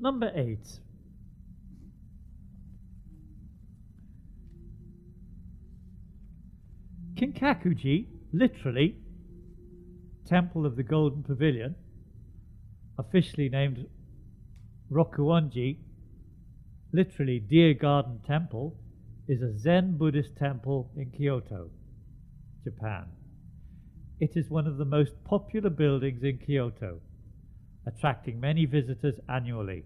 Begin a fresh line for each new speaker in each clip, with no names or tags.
Number eight. Kinkakuji, literally, Temple of the Golden Pavilion, officially named Rokuonji, literally Deer Garden Temple, is a Zen Buddhist temple in Kyoto, Japan. It is one of the most popular buildings in Kyoto, attracting many visitors annually.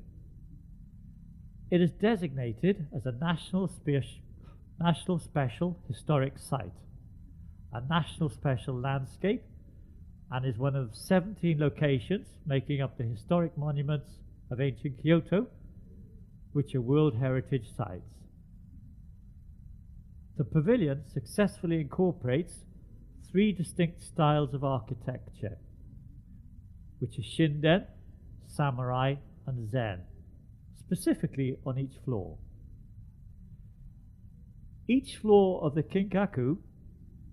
It is designated as a National, Spe- National Special Historic Site, a National Special Landscape, and is one of 17 locations making up the historic monuments of ancient Kyoto, which are World Heritage Sites. The pavilion successfully incorporates three distinct styles of architecture, which is Shinden, Samurai, and Zen, specifically on each floor. Each floor of the Kinkaku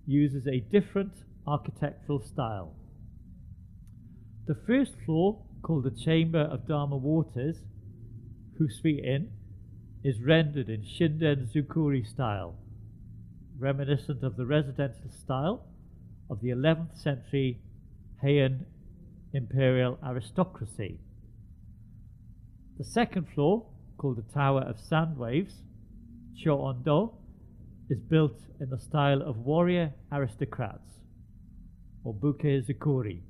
uses a different architectural style. The first floor, called the Chamber of Dharma Waters, Hosui-in, is rendered in Shinden Zukuri style, reminiscent of the residential style of the 11th century Heian imperial aristocracy. The second floor, called the Tower of Sand Waves, Choondo, is built in the style of warrior aristocrats, or Buke Zukuri.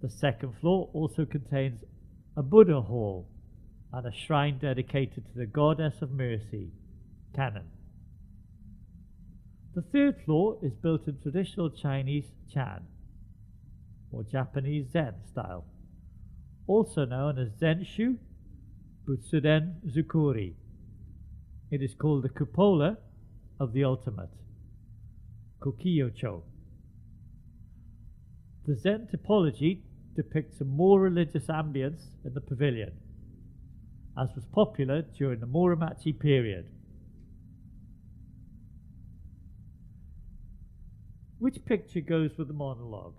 The second floor also contains a Buddha hall and a shrine dedicated to the goddess of mercy, Kannon. The third floor is built in traditional Chinese Chan, or Japanese Zen style, also known as Zenshu Butsuden Zukuri. It is called the cupola of the ultimate, Kokiocho. The Zen typology depicts a more religious ambience in the pavilion, as was popular during the Muromachi period. Which picture goes with the monologue?